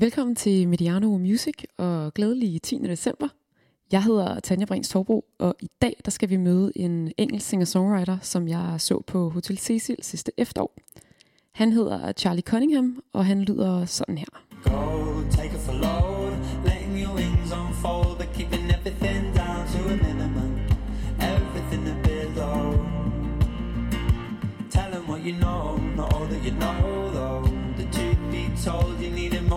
Velkommen til Mediano Music og glædelig 10. december. Jeg hedder Tanja Brins Torbro, og i dag der skal vi møde en engelsk singer-songwriter, som jeg så på Hotel Cecil sidste efterår. Han hedder Charlie Cunningham, og han lyder sådan her. Go, take it for load, letting your wings unfold, but keeping everything down to a minimum, everything a bit low. Tell them what you know, not all that you know though. The truth be told, you need a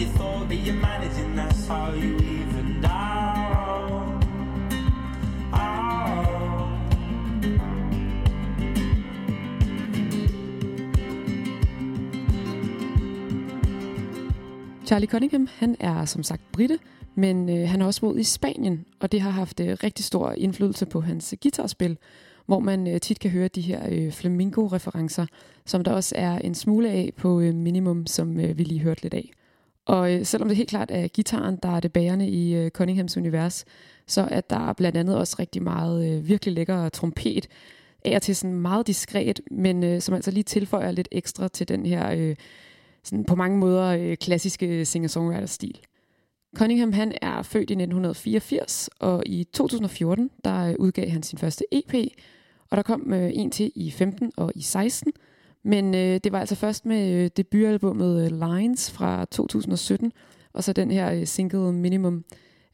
you thought, that you're managing, that's how you even down. Oh. Charlie Cunningham, han er som sagt britte, men øh, han har også boet i Spanien, og det har haft øh, rigtig stor indflydelse på hans guitarspil, hvor man øh, tit kan høre de her øh, flamingo-referencer, som der også er en smule af på øh, Minimum, som øh, vi lige hørte lidt af. Og øh, selvom det helt klart er gitaren, der er det bærende i øh, Cunninghams univers, så er der blandt andet også rigtig meget øh, virkelig lækker trompet, af og til sådan meget diskret, men øh, som altså lige tilføjer lidt ekstra til den her øh, sådan på mange måder øh, klassiske singer-songwriter-stil. Cunningham han er født i 1984, og i 2014 der øh, udgav han sin første EP, og der kom øh, en til i 15 og i 16. Men øh, det var altså først med øh, debutalbummet øh, Lines fra 2017, og så den her øh, single Minimum,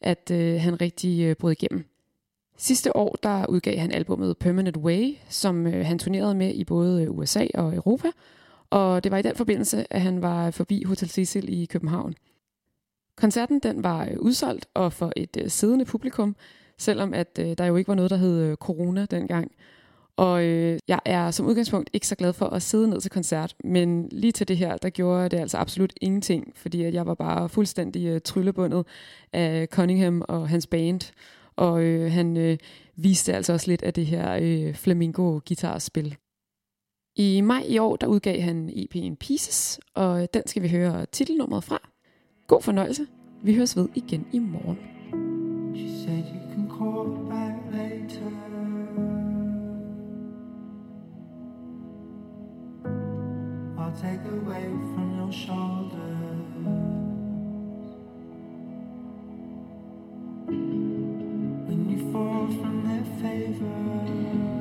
at øh, han rigtig øh, brød igennem. Sidste år der udgav han albummet Permanent Way, som øh, han turnerede med i både øh, USA og Europa, og det var i den forbindelse, at han var forbi Hotel Cecil i København. Koncerten den var øh, udsolgt og for et øh, siddende publikum, selvom at øh, der jo ikke var noget, der hed øh, corona dengang. Og øh, jeg er som udgangspunkt ikke så glad for at sidde ned til koncert, men lige til det her, der gjorde det altså absolut ingenting, fordi at jeg var bare fuldstændig øh, tryllebundet af Cunningham og hans band. Og øh, han øh, viste altså også lidt af det her øh, flamingo-guitarspil. I maj i år, der udgav han EP'en Pieces, og den skal vi høre titelnummeret fra. God fornøjelse. Vi høres ved igen i morgen. She said you can call take away from your shoulders. When you fall from their favor.